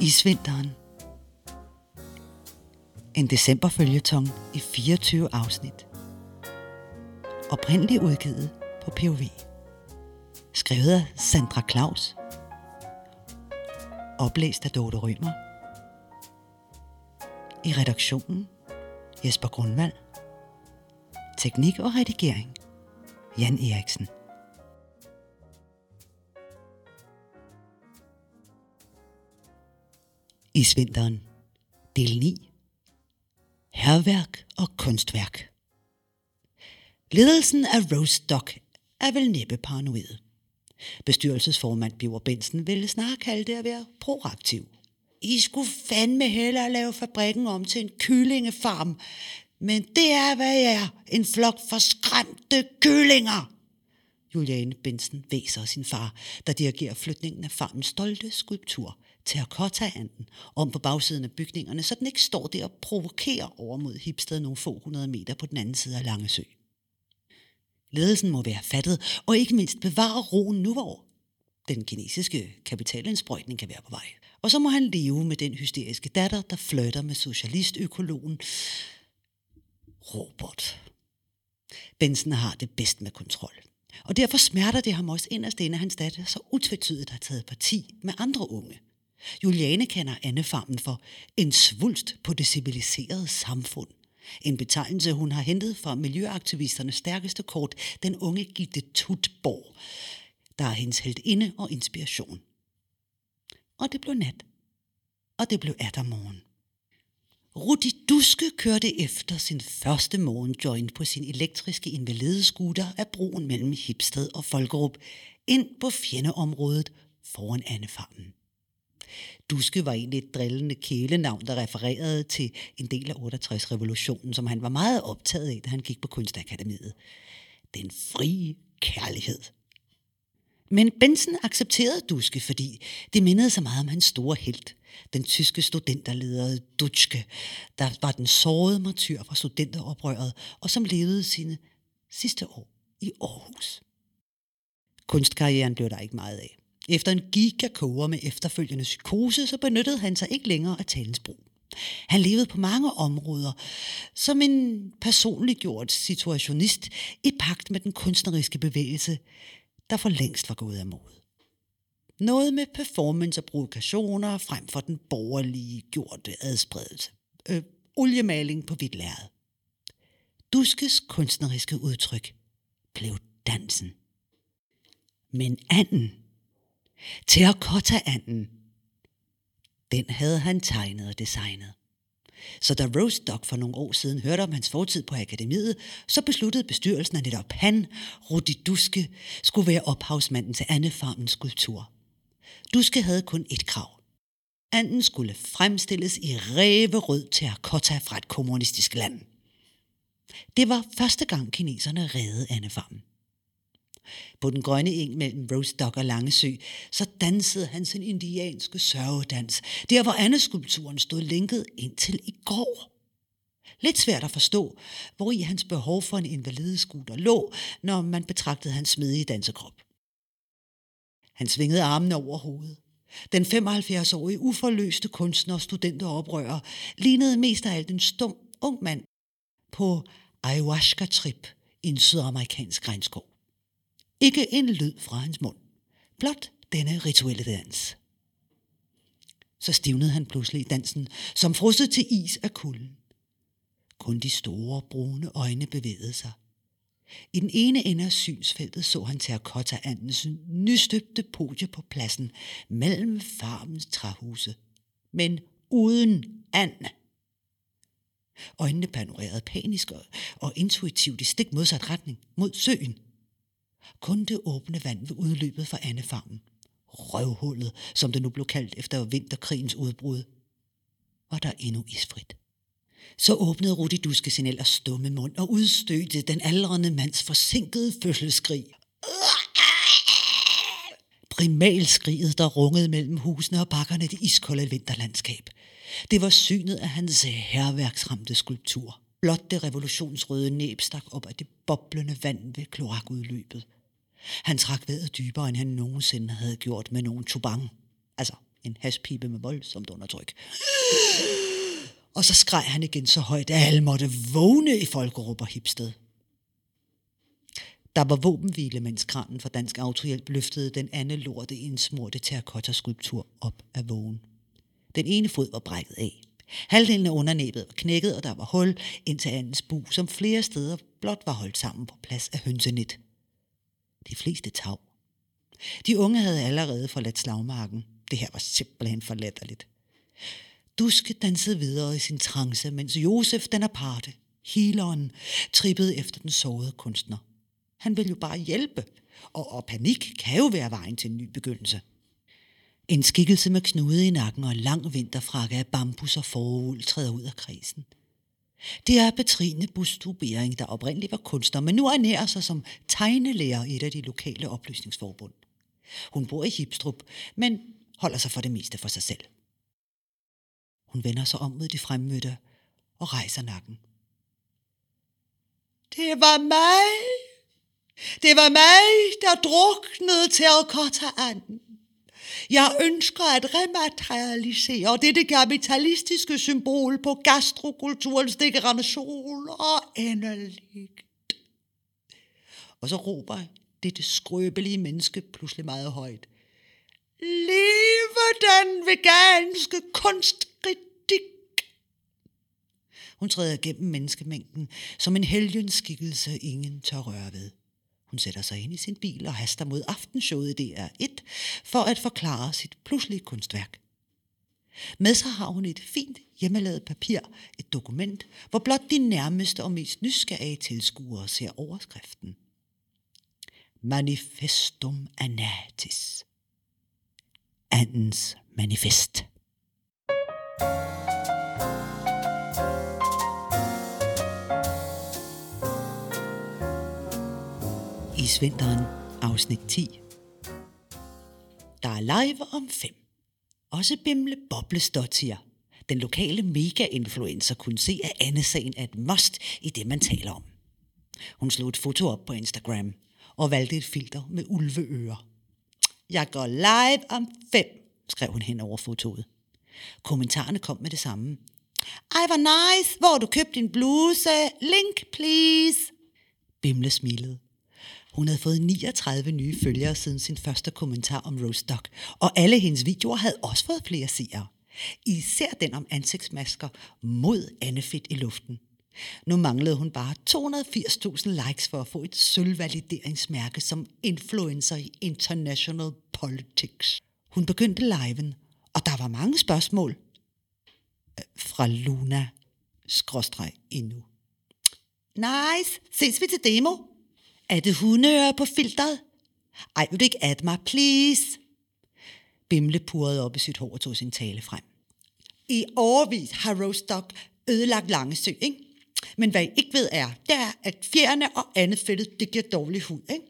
Isvinteren. En decemberfølgetong i 24 afsnit. Oprindeligt udgivet på POV. Skrevet af Sandra Claus. Oplæst af Dorte Rømer. I redaktionen Jesper Grundvald. Teknik og redigering Jan Eriksen. Isvinteren. Del 9. Herværk og kunstværk. Ledelsen af Rose Dog er vel næppe paranoid. Bestyrelsesformand Biver Bensen ville snarere kalde det at være proaktiv. I skulle fandme hellere lave fabrikken om til en kyllingefarm. Men det er, hvad jeg er. En flok forskræmte kyllinger. Juliane Bensen væser sin far, der dirigerer flytningen af farmens stolte skulptur – terracotta-anden om på bagsiden af bygningerne, så den ikke står der og provokerer over mod Hipsted nogle få hundrede meter på den anden side af Langesø. Ledelsen må være fattet, og ikke mindst bevare roen nu, hvor den kinesiske kapitalindsprøjtning kan være på vej. Og så må han leve med den hysteriske datter, der flytter med socialistøkologen Robert. Benson har det bedst med kontrol. Og derfor smerter det ham også inderst inde, at hans datter så utvetydigt har taget parti med andre unge – Juliane kender Annefarmen for en svulst på det civiliserede samfund. En betegnelse, hun har hentet fra miljøaktivisternes stærkeste kort, den unge Gitte Tutborg, der er hendes inde og inspiration. Og det blev nat. Og det blev morgen. Rudi Duske kørte efter sin første morgenjoint på sin elektriske invalideskuter af broen mellem Hipsted og Folkerup ind på fjendeområdet foran Annefarmen. Duske var egentlig et drillende kælenavn, der refererede til en del af 68-revolutionen, som han var meget optaget af, da han gik på Kunstakademiet. Den frie kærlighed. Men Benson accepterede Duske, fordi det mindede så meget om hans store held, den tyske studenterleder Dutschke, der var den sårede martyr fra studenteroprøret, og som levede sine sidste år i Aarhus. Kunstkarrieren blev der ikke meget af. Efter en gigakoger med efterfølgende psykose, så benyttede han sig ikke længere af talens brug. Han levede på mange områder som en personliggjort situationist i pagt med den kunstneriske bevægelse, der for længst var gået af mod. Noget med performance og provokationer frem for den borgerlige gjorte adspredelse. Øh, oliemaling på hvidt lærred. Duskes kunstneriske udtryk blev dansen. Men anden Terracotta-anden, den havde han tegnet og designet. Så da Rose Dog for nogle år siden hørte om hans fortid på akademiet, så besluttede bestyrelsen, at netop han, Rudi Duske, skulle være ophavsmanden til Annefarmens skulptur. Duske havde kun et krav. Anden skulle fremstilles i ræverød terracotta fra et kommunistisk land. Det var første gang kineserne redde Annefarmen. På den grønne eng mellem Rostock og Langesø, så dansede han sin indianske sørgedans, der hvor andeskulpturen stod linket indtil i går. Lidt svært at forstå, hvor i hans behov for en invalideskuter lå, når man betragtede hans smidige dansekrop. Han svingede armene over hovedet. Den 75-årige uforløste kunstner og studenteroprører lignede mest af alt en stum ung mand på ayahuasca-trip i en sydamerikansk regnskov. Ikke en lyd fra hans mund. Blot denne rituelle dans. Så stivnede han pludselig i dansen, som frosset til is af kulden. Kun de store, brune øjne bevægede sig. I den ene ende af synsfeltet så han terracotta-andens nystøbte podie på pladsen mellem farmens træhuse. Men uden and. Øjnene panorerede panisk og intuitivt i stik modsat retning mod søen – kun det åbne vand ved udløbet fra Annefarmen, røvhullet, som det nu blev kaldt efter vinterkrigens udbrud, var der endnu isfrit. Så åbnede Rudi Duske sin ellers stumme mund og udstødte den aldrende mands forsinkede fødselsskrig. Primalskriget, der rungede mellem husene og bakkerne det iskolde vinterlandskab. Det var synet af hans herværksramte skulptur. Blot det revolutionsrøde næb stak op af det boblende vand ved kloakudløbet. Han trak vejret dybere, end han nogensinde havde gjort med nogen tubang. Altså En haspipe med voldsomt undertryk. Og så skreg han igen så højt, at alle måtte vågne i Folkerup og Hipsted. Der var våbenhvile, mens kranen for Dansk Autohjælp løftede den anden lorte indsmurte terrakotta-skulptur op af vågen. Den ene fod var brækket af. Halvdelen af undernæbet var knækket, og der var hul ind til andens bu, som flere steder blot var holdt sammen på plads af hønsenet. De fleste tav. De unge havde allerede forladt slagmarken. Det her var simpelthen for latterligt. Duske dansede videre i sin trance, mens Josef den aparte, healeren, trippede efter den sårede kunstner. Han ville jo bare hjælpe, og, og panik kan jo være vejen til en ny begyndelse. En skikkelse med knude i nakken og lang vinterfrakke af bambus og forul træder ud af kredsen. Det er Petrine Bustubering, der oprindeligt var kunstner, men nu ernærer sig som tegnelærer i et af de lokale oplysningsforbund. Hun bor i Hipstrup, men holder sig for det meste for sig selv. Hun vender sig om mod de fremmødte og rejser nakken. Det var mig. Det var mig, der druknede terrakottaanden. Jeg ønsker at rematerialisere dette kapitalistiske symbol på gastrokulturens degeneration og endeligt. Og så råber dette skrøbelige menneske pludselig meget højt. Leve den veganske kunstkritik! Hun træder gennem menneskemængden som en helgenskikkelse, ingen tør røre ved. Hun sætter sig ind i sin bil og haster mod aftenshowet i DR1 for at forklare sit pludselige kunstværk. Med sig har hun et fint hjemmelavet papir, et dokument, hvor blot de nærmeste og mest nysgerrige tilskuere ser overskriften. Manifestum Anatis. Andens manifest. Isvinteren, afsnit 10. Der er live om fem. Også Bimle Boblestottier. Den lokale mega-influencer kunne se, at Anne-sagen er et must i det, man taler om. Hun slog et foto op på Instagram og valgte et filter med ulveører. Jeg går live om fem, skrev hun hen over fotoet. Kommentarerne kom med det samme. Ej, hvor nice. Hvor du købt din bluse? Link, please. Bimle smilede. Hun havde fået 39 nye følgere siden sin første kommentar om Rostock, og alle hendes videoer havde også fået flere seere. Især den om ansigtsmasker mod Annefit i luften. Nu manglede hun bare 280.000 likes for at få et sølvvalideringsmærke som influencer i international politics. Hun begyndte liven, og der var mange spørgsmål. Øh, fra Luna, skråstreg endnu. Nice, ses vi til demo? Er det hundeører på filteret? Ej, vil du ikke at mig, please? Bimle purrede op i sit hår og tog sin tale frem. I overvis har Rostock ødelagt Langesø, ikke? Men hvad I ikke ved er, det er, at fjerne og andet fældet, det giver dårlig hud. Ikke?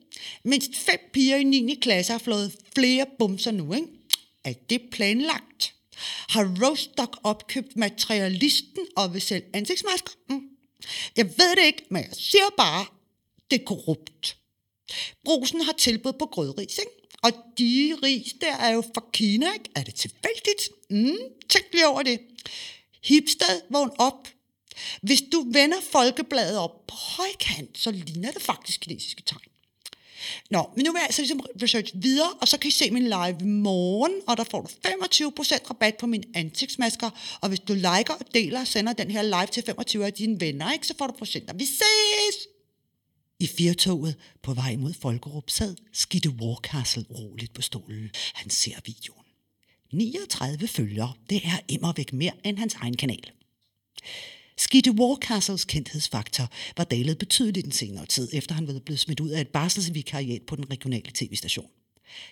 Mindst fem piger i 9. klasse har flået flere bumser nu. Ikke? Er det planlagt? Har Rostock opkøbt materialisten og vil sælge ansigtsmasker? Mm. Jeg ved det ikke, men jeg siger bare, det korrupt. Brusen har tilbud på grødris, ikke? Og de ris der er jo fra Kina, ikke? Er det tilfældigt? Mm, tænk lige over det. Hipstad, vågn op. Hvis du vender folkebladet op på højkant, så ligner det faktisk kinesiske tegn. Nå, men nu vil jeg altså ligesom research videre, og så kan I se min live i morgen, og der får du 25% rabat på mine ansigtsmasker, og hvis du liker og deler og sender den her live til 25 af dine venner, ikke, så får du procenter. Vi ses! I firtoget på vej mod Folkerup sad Skidde Warcastle roligt på stolen. Han ser videoen. 39 følgere, det er immervæk mere end hans egen kanal. Skidde Warcastles kendthedsfaktor var dalet betydeligt den senere tid, efter han var blevet smidt ud af et barselsvikariat på den regionale tv-station.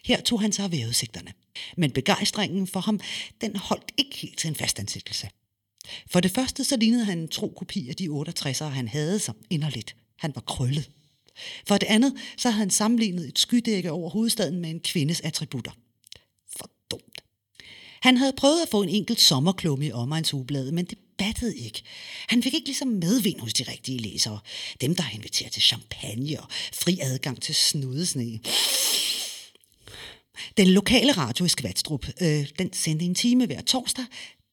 Her tog han sig af vejrudsigterne. Men begejstringen for ham, den holdt ikke helt til en fastansættelse. For det første så lignede han en tro kopi af de 68'ere, han havde som inderligt. Han var krøllet. For det andet så havde han sammenlignet et skydække over hovedstaden med en kvindes attributter. For dumt. Han havde prøvet at få en enkelt sommerklumme i omegnsubladet, men det battede ikke. Han fik ikke ligesom medvind hos de rigtige læsere. Dem, der inviterer til champagne og fri adgang til snudesne. Den lokale radio i Skvatstrup, øh, den sendte en time hver torsdag.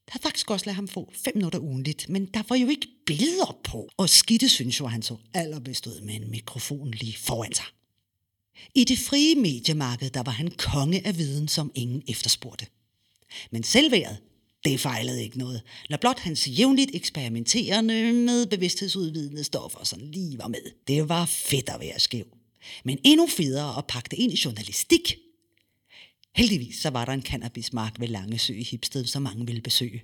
Der havde faktisk også ladet ham få fem minutter ugenligt, men der var jo ikke billeder på. Og Skitte synes jo, at han så allerbedst ud med en mikrofon lige foran sig. I det frie mediemarked, der var han konge af viden, som ingen efterspurgte. Men selvværet, det fejlede ikke noget, når blot hans jævnligt eksperimenterende med bevidsthedsudvidende stoffer sådan lige var med. Det var fedt at være skæv. Men endnu federe at pakke det ind i journalistik. Heldigvis så var der en cannabismark ved Langesø i Hipsted, som mange ville besøge.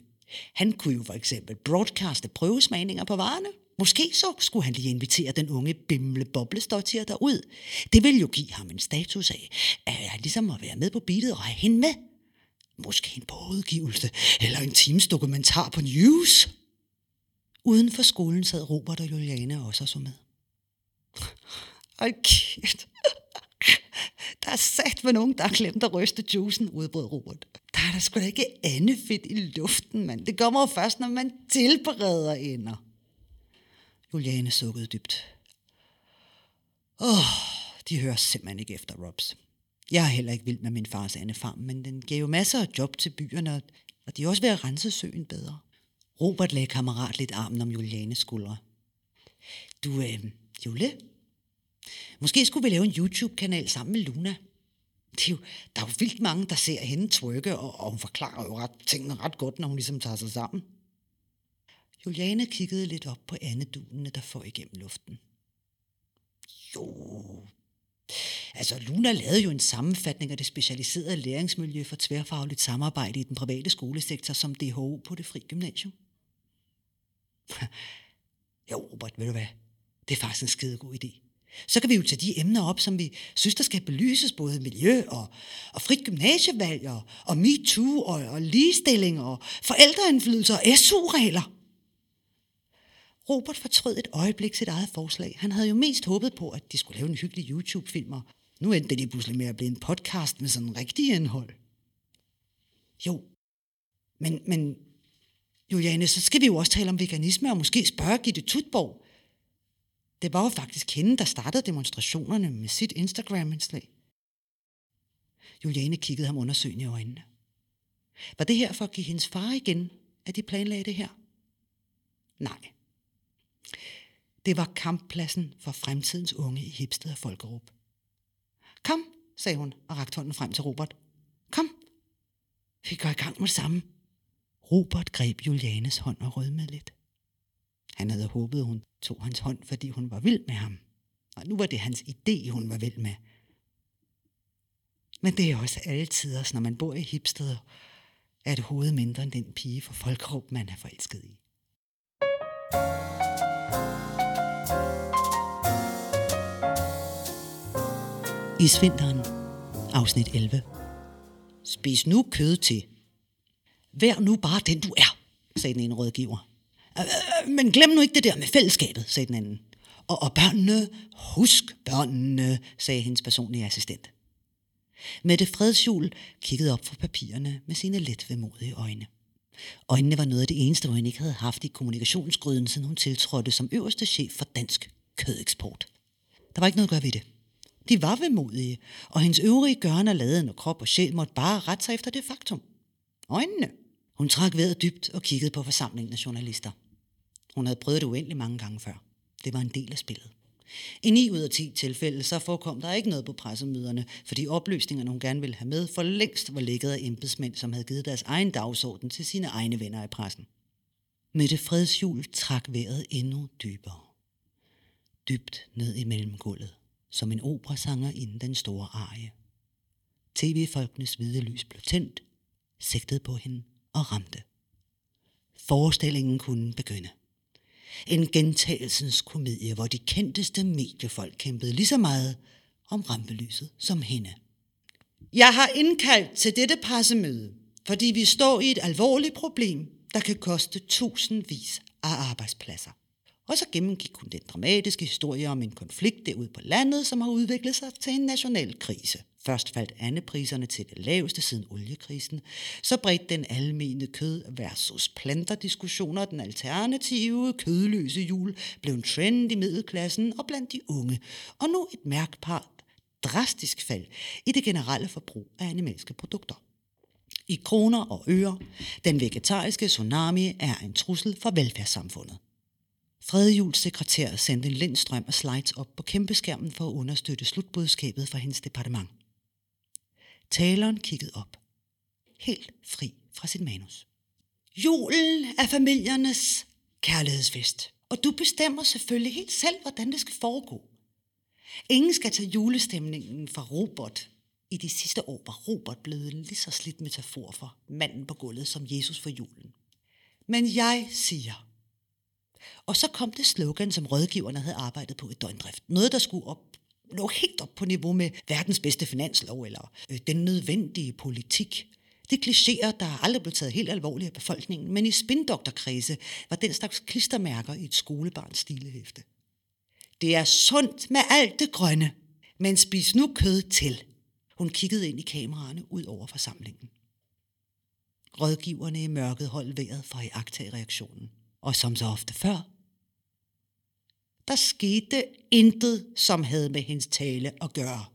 Han kunne jo for eksempel broadcaste prøvesmagninger på varerne. Måske så skulle han lige invitere den unge bimle boblestortier derud. Det ville jo give ham en status af, at ligesom at være med på beatet og have hende med. Måske en bådudgivelse eller en times dokumentar på news. Uden for skolen sad Robert og Juliane også og så med. Ej, kæft. Der er sat med nogen, der har glemt at ryste juicen, udbrød Robert. Der er der sgu da ikke andet fedt i luften, mand. Det kommer jo først, når man tilbereder ender. Juliane sukkede dybt. Åh, oh, de hører simpelthen ikke efter Robs. Jeg er heller ikke vild med min fars andefarm, men den giver jo masser af job til byerne, og de er også ved at rense søen bedre. Robert lagde kammerat lidt armen om Julianes skuldre. Du, øh, Jule, måske skulle vi lave en YouTube-kanal sammen med Luna. Det er jo, der er jo vildt mange, der ser hende trykke, og, og hun forklarer jo ret, tingene ret godt, når hun ligesom tager sig sammen. Juliane kiggede lidt op på andedunene, der får igennem luften. Jo, Altså, Luna lavede jo en sammenfatning af det specialiserede læringsmiljø for tværfagligt samarbejde i den private skolesektor som DHO på det fri gymnasium. jo, Robert, ved du hvad? Det er faktisk en skide god idé. Så kan vi jo tage de emner op, som vi synes, der skal belyses, både miljø og, og frit gymnasievalg og, og MeToo og, og ligestilling og forældreindflydelse og SU-regler. Robert fortrød et øjeblik sit eget forslag. Han havde jo mest håbet på, at de skulle lave en hyggelig YouTube-film, og nu endte det pludselig med at blive en podcast med sådan rigtig indhold. Jo, men, men Juliane, så skal vi jo også tale om veganisme, og måske spørge Gitte Tutborg. Det var jo faktisk hende, der startede demonstrationerne med sit Instagram-indslag. Juliane kiggede ham undersøgende i øjnene. Var det her for at give hendes far igen, at de planlagde det her? Nej, det var kamppladsen for fremtidens unge i Hipsted og Folkerup. Kom, sagde hun og rakte hånden frem til Robert. Kom, vi går i gang med det samme. Robert greb Julianes hånd og rødmede lidt. Han havde håbet, hun tog hans hånd, fordi hun var vild med ham. Og nu var det hans idé, hun var vild med. Men det er også altid, når man bor i hipsteder, at det hovedet mindre end den pige for Folkerup, man er forelsket i. Isvinteren, afsnit 11. Spis nu kød til. Vær nu bare den, du er, sagde den ene rådgiver. Men glem nu ikke det der med fællesskabet, sagde den anden. Og, og børnene, husk børnene, sagde hendes personlige assistent. Mette Fredshjul kiggede op fra papirerne med sine let vemodige øjne. Øjnene var noget af det eneste, hun ikke havde haft i kommunikationsgryden, siden hun tiltrådte som øverste chef for dansk kødeksport. Der var ikke noget at gøre ved det. De var vemodige, og hendes øvrige gørne laden og krop og sjæl måtte bare rette sig efter det faktum. Øjnene. Hun trak vejret dybt og kiggede på forsamlingen af journalister. Hun havde prøvet det uendelig mange gange før. Det var en del af spillet. I 9 ud af 10 tilfælde så forekom der ikke noget på pressemøderne, fordi oplysningerne, hun gerne ville have med, for længst var ligget af embedsmænd, som havde givet deres egen dagsorden til sine egne venner i pressen. Mette Fredsjul trak vejret endnu dybere. Dybt ned i mellemgulvet, som en operasanger inden den store arie. TV-folkenes hvide lys blev tændt, sigtede på hende og ramte. Forestillingen kunne begynde. En gentagelsens komedie, hvor de kendteste mediefolk kæmpede lige så meget om rampelyset som hende. Jeg har indkaldt til dette pressemøde, fordi vi står i et alvorligt problem, der kan koste tusindvis af arbejdspladser. Og så gennemgik hun den dramatiske historie om en konflikt derude på landet, som har udviklet sig til en national krise. Først faldt andepriserne til det laveste siden oliekrisen. Så bredte den almene kød versus planter diskussioner. Den alternative kødløse jul blev en trend i middelklassen og blandt de unge. Og nu et mærkbart drastisk fald i det generelle forbrug af animalske produkter. I kroner og øre, den vegetariske tsunami er en trussel for velfærdssamfundet. Fredjuls sekretær sendte en lindstrøm og slides op på kæmpeskærmen for at understøtte slutbudskabet fra hendes departement. Taleren kiggede op. Helt fri fra sit manus. Julen er familiernes kærlighedsfest. Og du bestemmer selvfølgelig helt selv, hvordan det skal foregå. Ingen skal tage julestemningen fra Robert. I de sidste år var Robert blevet en lige så slidt metafor for manden på gulvet som Jesus for julen. Men jeg siger. Og så kom det slogan, som rådgiverne havde arbejdet på i døgndrift. Noget, der skulle op, nå helt op på niveau med verdens bedste finanslov eller øh, den nødvendige politik. Det er klichéer, der aldrig blev taget helt alvorligt af befolkningen, men i spindokterkredse var den slags klistermærker i et skolebarns stilehæfte. Det er sundt med alt det grønne, men spis nu kød til. Hun kiggede ind i kameraerne ud over forsamlingen. Rådgiverne i mørket holdt vejret for at iagtage reaktionen. Og som så ofte før, der skete intet, som havde med hendes tale at gøre.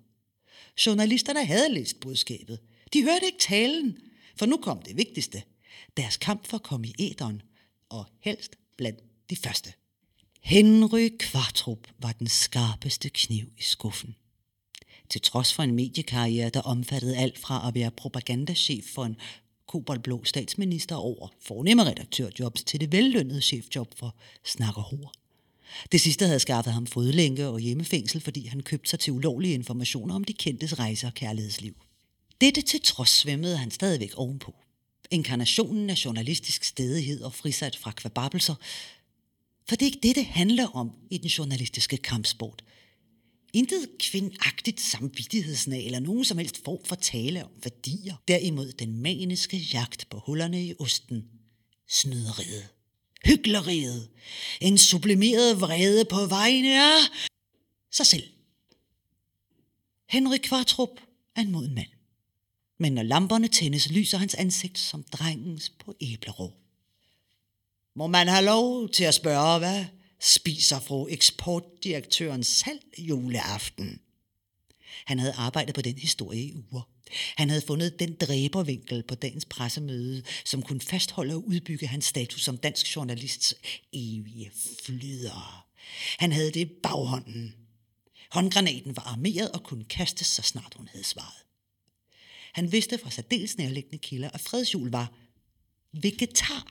Journalisterne havde læst budskabet. De hørte ikke talen, for nu kom det vigtigste. Deres kamp for at komme i æderen, og helst blandt de første. Henry Kvartrup var den skarpeste kniv i skuffen. Til trods for en mediekarriere, der omfattede alt fra at være propagandachef for en koboldblå statsminister over fornemme redaktørjobs til det vellønnede chefjob for snakker hår. Det sidste havde skaffet ham fodlænke og hjemmefængsel, fordi han købte sig til ulovlige informationer om de kendtes rejser og kærlighedsliv. Dette til trods svømmede han stadigvæk ovenpå. Inkarnationen af journalistisk stedighed og frisat fra kvababelser. For det er ikke det, det handler om i den journalistiske kampsport. Intet kvindagtigt samvittighedsnag eller nogen som helst form for tale om værdier. Derimod den maniske jagt på hullerne i osten. Snyderiet hyggeleriet. En sublimeret vrede på vegne af sig selv. Henrik Kvartrup er en moden mand. Men når lamperne tændes, lyser hans ansigt som drengens på æblerå. Må man have lov til at spørge, hvad spiser fru eksportdirektøren selv juleaften? Han havde arbejdet på den historie i uger. Han havde fundet den dræbervinkel på dagens pressemøde, som kunne fastholde og udbygge hans status som dansk journalists evige flyder. Han havde det i baghånden. Håndgranaten var armeret og kunne kastes, så snart hun havde svaret. Han vidste fra særdeles nærliggende kilder, at fredshjul var vegetar.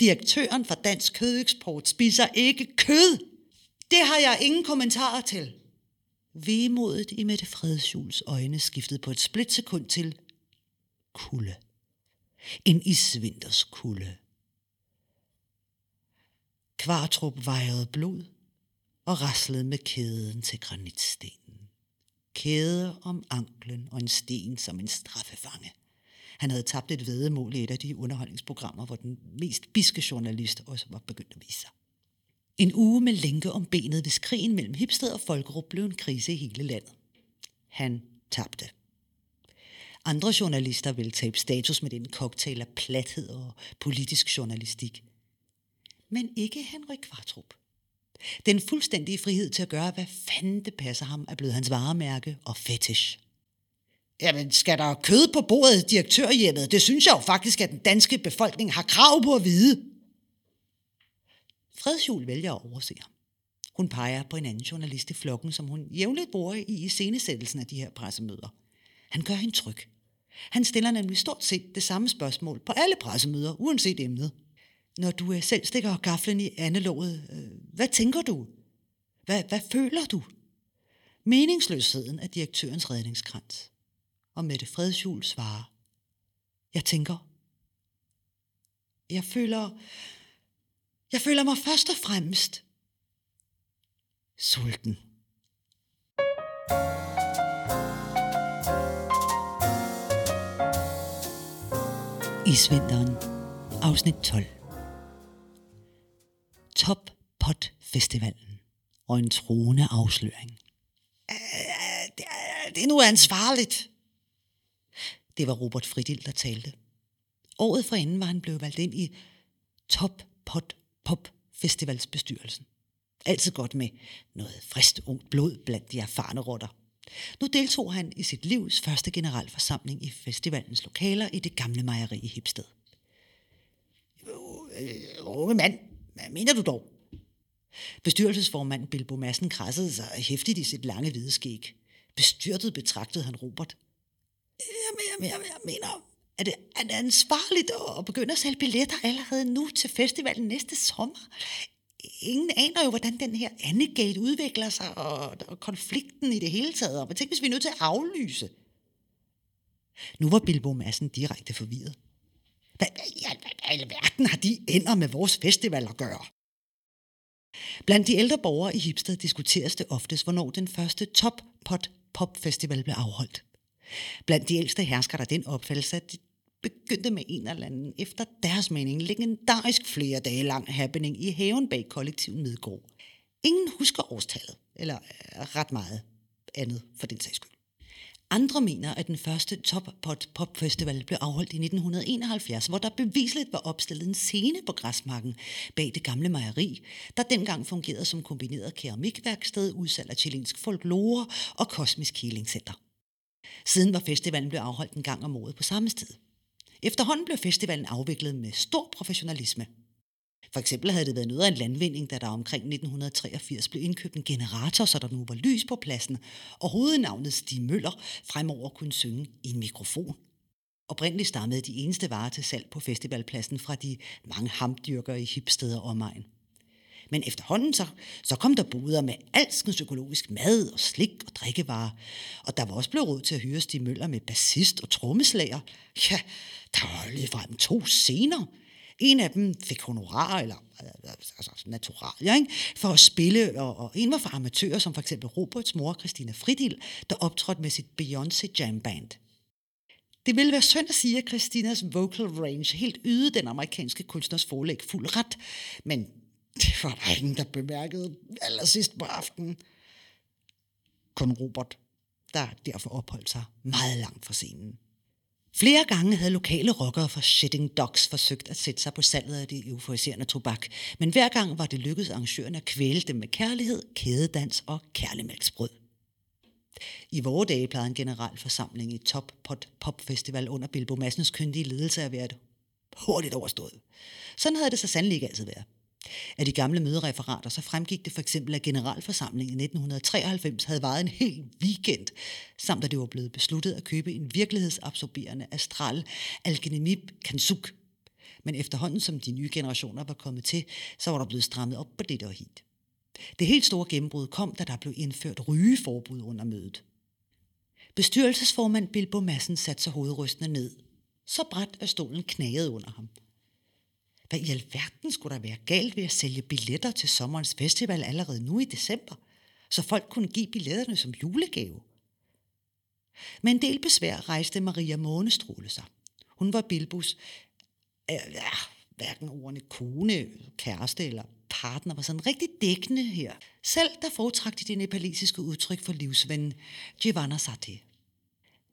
Direktøren for Dansk Kødeksport spiser ikke kød. Det har jeg ingen kommentarer til. Vemodet i Mette Fredsjuls øjne skiftede på et splitsekund til kulde. En isvinters kulde. Kvartrup vejrede blod og raslede med kæden til granitstenen. Kæde om anklen og en sten som en straffefange. Han havde tabt et vedemål i et af de underholdningsprogrammer, hvor den mest biske journalist også var begyndt at vise sig. En uge med lænke om benet, hvis krigen mellem Hipsted og Folkerup blev en krise i hele landet. Han tabte. Andre journalister ville tabe status med den cocktail af plathed og politisk journalistik. Men ikke Henrik Kvartrup. Den fuldstændige frihed til at gøre, hvad fanden det passer ham, er blevet hans varemærke og fetish. Jamen, skal der kød på bordet i direktørhjemmet? Det synes jeg jo faktisk, at den danske befolkning har krav på at vide. Fredshjul vælger at overse ham. Hun peger på en anden journalist i flokken, som hun jævnligt bruger i iscenesættelsen af de her pressemøder. Han gør hende tryg. Han stiller nemlig stort set det samme spørgsmål på alle pressemøder, uanset emnet. Når du øh, selv stikker gaflen i andelåget, øh, hvad tænker du? Hvad, hvad føler du? Meningsløsheden er direktørens redningskrans. Og Mette Fredshjul svarer, jeg tænker, jeg føler, jeg føler mig først og fremmest sulten. Isvinteren, afsnit 12. Top Pot Festivalen og en troende afsløring. Det er nu ansvarligt. Det var Robert Fridil, der talte. Året forinden var han blevet valgt ind i Top Pot popfestivalsbestyrelsen. Altid godt med noget frist ungt blod blandt de erfarne rotter. Nu deltog han i sit livs første generalforsamling i festivalens lokaler i det gamle mejeri i Hipsted. Øh, øh, unge mand, hvad mener du dog? Bestyrelsesformand Bilbo Madsen krassede sig hæftigt i sit lange hvide skæg. Bestyrtet betragtede han Robert. Jeg, jeg, jeg, jeg mener, er det, er det ansvarligt at begynde at sælge billetter allerede nu til festivalen næste sommer? Ingen aner jo, hvordan den her Annegate udvikler sig, og, og konflikten i det hele taget. Og tænk, hvis vi er nødt til at aflyse. Nu var Bilbo Madsen direkte forvirret. Hvad, hvad, hvad, hvad i verden har de ender med vores festival at gøre? Blandt de ældre borgere i Hipsted diskuteres det oftest, hvornår den første Top Pot Pop Festival blev afholdt. Blandt de ældste hersker der den opfattelse, at begyndte med en eller anden, efter deres mening, legendarisk flere dage lang happening i haven bag kollektiven Midgård. Ingen husker årstallet, eller øh, ret meget andet for den sags skyld. Andre mener, at den første Top Pot Pop Festival blev afholdt i 1971, hvor der beviseligt var opstillet en scene på græsmarken bag det gamle mejeri, der dengang fungerede som kombineret keramikværksted, udsalg af chilensk folklore og kosmisk healing center. Siden var festivalen blevet afholdt en gang om året på samme sted. Efterhånden blev festivalen afviklet med stor professionalisme. For eksempel havde det været noget af en landvinding, da der omkring 1983 blev indkøbt en generator, så der nu var lys på pladsen, og hovednavnet Stig Møller fremover kunne synge i en mikrofon. Oprindeligt stammede de eneste varer til salg på festivalpladsen fra de mange hamdyrkere i hipsteder og omegn. Men efterhånden så, så kom der boder med alskens økologisk mad og slik og drikkevarer. Og der var også blevet råd til at hyre Stig Møller med bassist og trommeslager. Ja, der var lige frem to scener. En af dem fik honorar, eller altså, altså naturalier, ikke? for at spille, og, og en var for amatører, som for eksempel Roberts mor, Christina Fridil, der optrådte med sit Beyoncé Jam Band. Det ville være synd at sige, at Christinas vocal range helt ydede den amerikanske kunstners forlæg fuld ret, men det var der ingen, der bemærkede allersidst på aftenen. Kun Robert, der derfor opholdt sig meget langt fra scenen. Flere gange havde lokale rockere fra Shitting Dogs forsøgt at sætte sig på salget af det euforiserende tobak, men hver gang var det lykkedes arrangørerne at kvæle dem med kærlighed, kædedans og kærlemælksbrød. I vore dage plejede en generalforsamling i Top Pot Pop Festival under Bilbo Massens kyndige ledelse at være et hurtigt overstået. Sådan havde det så sandelig ikke altid været. Af de gamle mødereferater så fremgik det for eksempel, at generalforsamlingen i 1993 havde varet en hel weekend, samt at det var blevet besluttet at købe en virkelighedsabsorberende astral algenimib kansuk. Men efterhånden som de nye generationer var kommet til, så var der blevet strammet op på det der hit. Det helt store gennembrud kom, da der blev indført rygeforbud under mødet. Bestyrelsesformand Bilbo Madsen satte sig hovedrystende ned. Så bræt at stolen knagede under ham – hvad i alverden skulle der være galt ved at sælge billetter til sommerens festival allerede nu i december, så folk kunne give billetterne som julegave? Med en del besvær rejste Maria Månestråle sig. Hun var Bilbus, øh, ja, hverken ordene kone, kæreste eller partner var sådan rigtig dækkende her. Selv der foretrak de det nepalesiske udtryk for livsven, Giovanna Sati.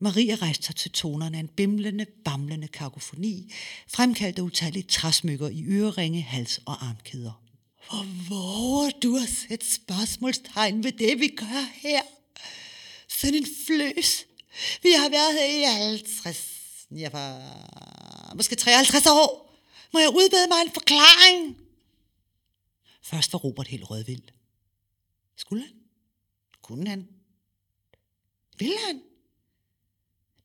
Maria rejste sig til tonerne af en bimlende, bamlende kakofoni, fremkaldte utallige træsmykker i øreringe, hals og armkæder. Hvor våger du at sætte spørgsmålstegn ved det, vi gør her? Sådan en fløs. Vi har været her i 50, ja, var, måske 53 år. Må jeg udbede mig en forklaring? Først var Robert helt rødvild. Skulle han? Kunne han? Ville han?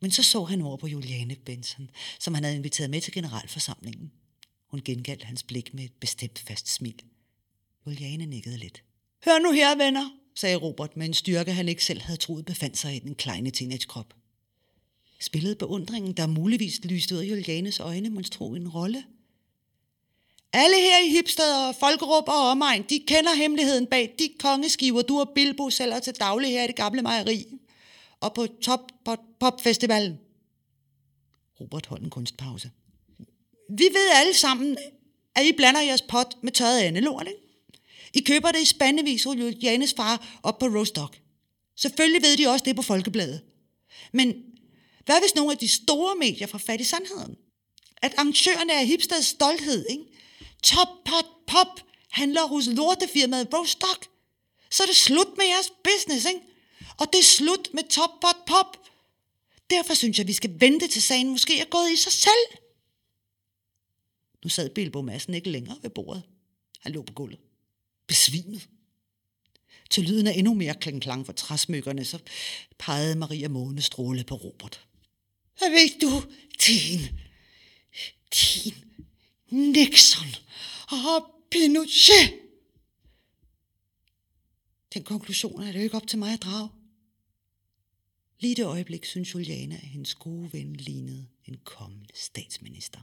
Men så så han over på Juliane Benson, som han havde inviteret med til generalforsamlingen. Hun gengældte hans blik med et bestemt fast smil. Juliane nikkede lidt. Hør nu her, venner, sagde Robert med en styrke, han ikke selv havde troet befandt sig i den kleine teenagekrop. Spillede beundringen, der muligvis lyste ud af Julianes øjne, monstro en rolle? Alle her i Hipsted og Folkerup og omegn, de kender hemmeligheden bag de kongeskiver, du og Bilbo sælger til daglig her i det gamle mejeri og på Top Pop, Pop Festivalen. Robert holdt en kunstpause. Vi ved alle sammen, at I blander jeres pot med tørret andelort, ikke? I køber det i spandevis hos Janes far op på Rostock. Selvfølgelig ved de også det på Folkebladet. Men hvad hvis nogle af de store medier får fat i sandheden? At arrangørerne af hipsters stolthed, ikke? Top Pot Pop handler hos lortefirmaet Rostock. Så er det slut med jeres business, ikke? Og det er slut med top, pot, pop. Derfor synes jeg, vi skal vente til sagen måske er gået i sig selv. Nu sad Bilbo Madsen ikke længere ved bordet. Han lå på gulvet. Besvimet. Til lyden af endnu mere klang for træsmykkerne, så pegede Maria Måne stråle på Robert. Hvad ved du, din, din Nixon og Pinochet? Den konklusion er det jo ikke op til mig at drage. Lige det øjeblik synes Juliana, at hendes gode ven lignede en kommende statsminister.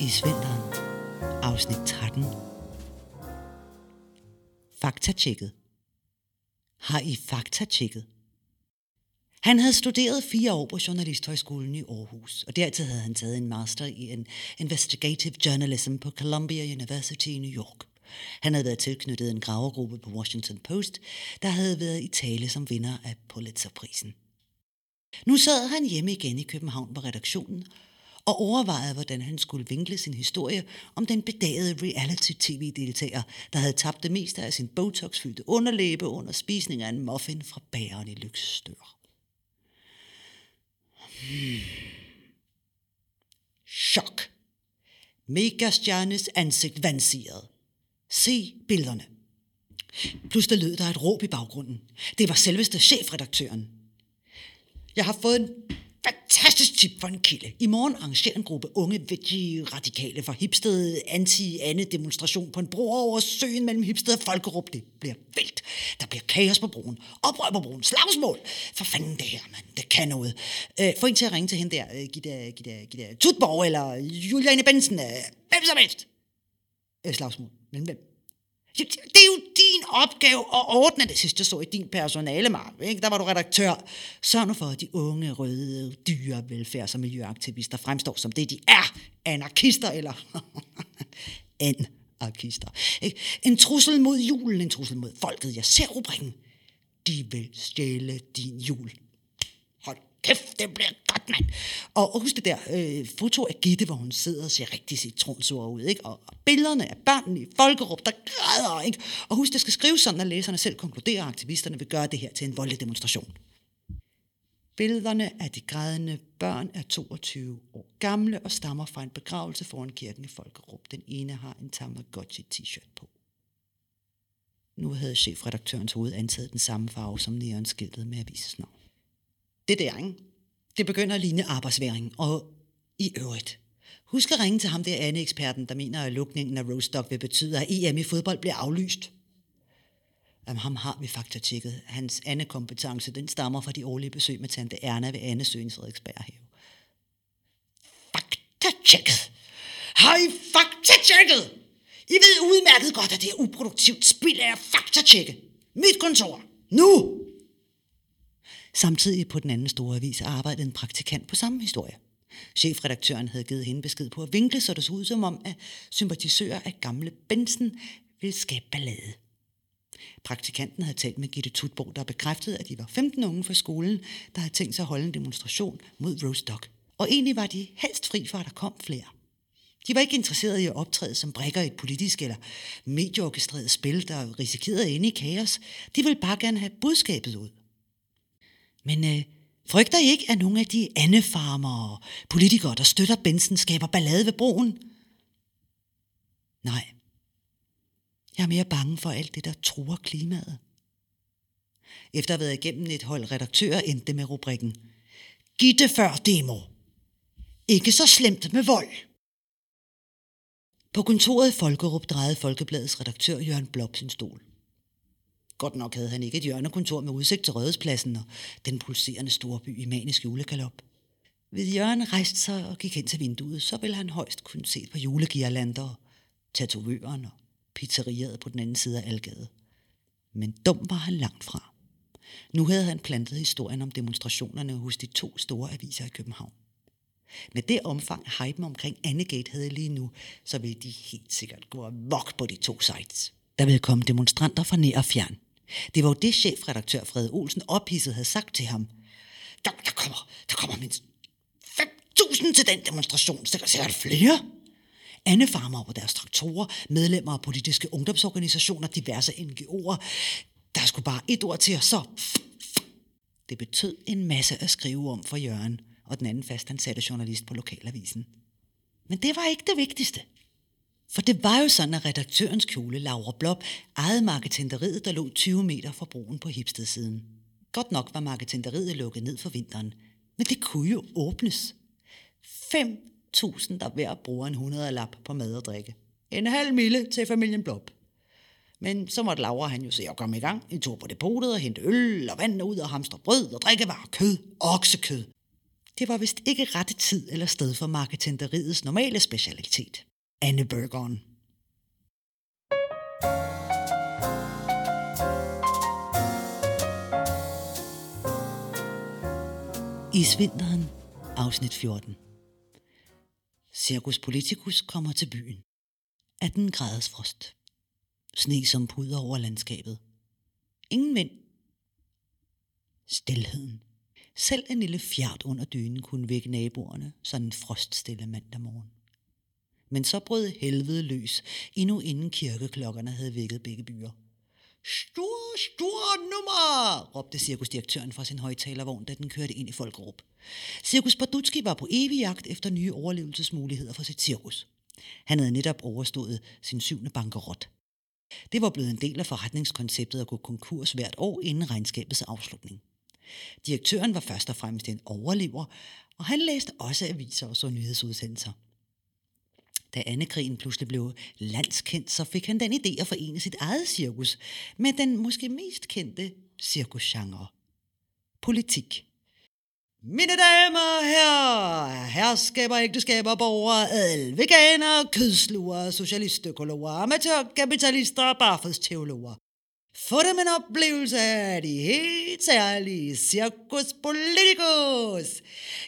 I Svinderen, afsnit 13. Faktatjekket. Har I faktatjekket? Han havde studeret fire år på Journalisthøjskolen i Aarhus, og dertil havde han taget en master i en investigative journalism på Columbia University i New York. Han havde været tilknyttet en gravergruppe på Washington Post, der havde været i tale som vinder af Pulitzerprisen. Nu sad han hjemme igen i København på redaktionen og overvejede, hvordan han skulle vinkle sin historie om den bedagede reality-tv-deltager, der havde tabt det meste af sin botox-fyldte underlæbe under spisning af en muffin fra bageren i Lyksstør. Hmm. Chok. Megastjernes ansigt vandsiret. Se billederne. Pludselig lød der et råb i baggrunden. Det var selveste chefredaktøren. Jeg har fået en fantastisk tip for en kilde. I morgen arrangerer en gruppe unge veggie-radikale fra Hipsted anti-Anne-demonstration på en bro over søen mellem Hipsted og Folkerup. Det bliver vildt. Der bliver kaos på broen. Oprør på broen. Slagsmål. For fanden det her, mand. Det kan noget. Øh, få en til at ringe til hende der. Øh, Gitte, Gitte, Gitte Tutborg eller Juliane Bensen. Øh, hvem som helst. Øh, slagsmål. Men dem. Det er jo din opgave at ordne det, sidste så i din personale, Mark. Ikke? Der var du redaktør. Sørg nu for, at de unge, røde, dyre velfærds- og miljøaktivister fremstår som det, de er. Anarkister eller anarkister. Ikke? En trussel mod julen, en trussel mod folket. Jeg ser rubrikken. De vil stjæle din jul kæft, det bliver godt, mand. Og husk det der øh, foto af Gitte, hvor hun sidder og ser rigtig citronsur ud, ikke? Og, og billederne af børnene i Folkerup, der græder, ikke? Og husk, det skal skrives sådan, at læserne selv konkluderer, at aktivisterne vil gøre det her til en voldelig demonstration. Billederne af de grædende børn er 22 år gamle og stammer fra en begravelse foran kirken i Folkerup. Den ene har en Tamagotchi t-shirt på. Nu havde chefredaktørens hoved antaget den samme farve som neonskiltet med avisens navn det der, ikke? det begynder at ligne arbejdsværing. Og i øvrigt, husk at ringe til ham der anden eksperten, der mener, at lukningen af Rostock vil betyde, at EM i fodbold bliver aflyst. Jamen, ham har vi faktatjekket. Hans Anne-kompetence, den stammer fra de årlige besøg med tante Erna ved Anne Søens Frederiksberg. Faktatjekket! Har I faktatjekket? I ved udmærket godt, at det er uproduktivt spild af faktatjekke. Mit kontor. Nu! Samtidig på den anden store avis arbejdede en praktikant på samme historie. Chefredaktøren havde givet hende besked på at vinkle, så det så ud som om, at sympatisører af gamle Bensen ville skabe ballade. Praktikanten havde talt med Gitte Tutborg, der bekræftede, at de var 15 unge fra skolen, der havde tænkt sig at holde en demonstration mod Rostock. Og egentlig var de helst fri for, at der kom flere. De var ikke interesserede i at optræde som brækker i et politisk eller medieorkestreret spil, der risikerede at ende i kaos. De ville bare gerne have budskabet ud. Men øh, frygter I ikke, at nogle af de andefarmer og politikere, der støtter Benson, skaber ballade ved broen? Nej. Jeg er mere bange for alt det, der truer klimaet. Efter at have været igennem et hold redaktører, endte det med rubrikken Gitte før demo. Ikke så slemt med vold. På kontoret i Folkerup drejede Folkebladets redaktør Jørgen Blob sin stol. Godt nok havde han ikke et hjørnekontor med udsigt til Rødhuspladsen og den pulserende storby i manisk julekalop. Ved Jørgen rejste sig og gik hen til vinduet, så ville han højst kunne se på julegirlander og tatovøren og pizzeriet på den anden side af Algade. Men dum var han langt fra. Nu havde han plantet historien om demonstrationerne hos de to store aviser i København. Med det omfang, hypen omkring Annegate havde lige nu, så ville de helt sikkert gå og vok på de to sites. Der ville komme demonstranter fra nær og fjern. Det var jo det, chefredaktør Fred Olsen ophidset havde sagt til ham. Der, der kommer, der kommer mindst 5.000 til den demonstration, så der sikkert flere. Andefarmer på deres traktorer, medlemmer af politiske ungdomsorganisationer, diverse NGO'er. Der skulle bare et ord til, og så... Det betød en masse at skrive om for Jørgen og den anden fastansatte journalist på lokalavisen. Men det var ikke det vigtigste. For det var jo sådan, at redaktørens kjole, Laura Blop, ejede marketenteriet, der lå 20 meter fra broen på Hipstedsiden. Godt nok var marketenteriet lukket ned for vinteren, men det kunne jo åbnes. 5.000, der hver bruger en 100 lap på mad og drikke. En halv mille til familien Blop. Men så måtte Laura han jo se at komme i gang. En tur på depotet og hente øl og vand ud og hamstre brød og drikkevarer, kød, oksekød. Det var vist ikke rette tid eller sted for marketenteriets normale specialitet. Anne Burgeren. svinteren, afsnit 14. Circus Politicus kommer til byen. 18 graders frost. Sne som puder over landskabet. Ingen vind. Stilheden. Selv en lille fjert under dynen kunne vække naboerne sådan en froststille mandag morgen. Men så brød helvede løs, endnu inden kirkeklokkerne havde vækket begge byer. Stor, stor nummer, råbte cirkusdirektøren fra sin højtalervogn, da den kørte ind i folkeråb. Cirkus Bardutski var på evig jagt efter nye overlevelsesmuligheder for sit cirkus. Han havde netop overstået sin syvende bankerot. Det var blevet en del af forretningskonceptet at gå konkurs hvert år inden regnskabets afslutning. Direktøren var først og fremmest en overlever, og han læste også aviser og så nyhedsudsendelser. Da Annekrigen pludselig blev landskendt, så fik han den idé at forene sit eget cirkus med den måske mest kendte cirkusgenre. Politik. Mine damer og herrer, herskaber, ægteskaber, borgere, adel, veganer, kødsluger, socialistøkologer, amatørkapitalister og barfedsteologer. Få dem en oplevelse af de helt særlige Circus Politicus.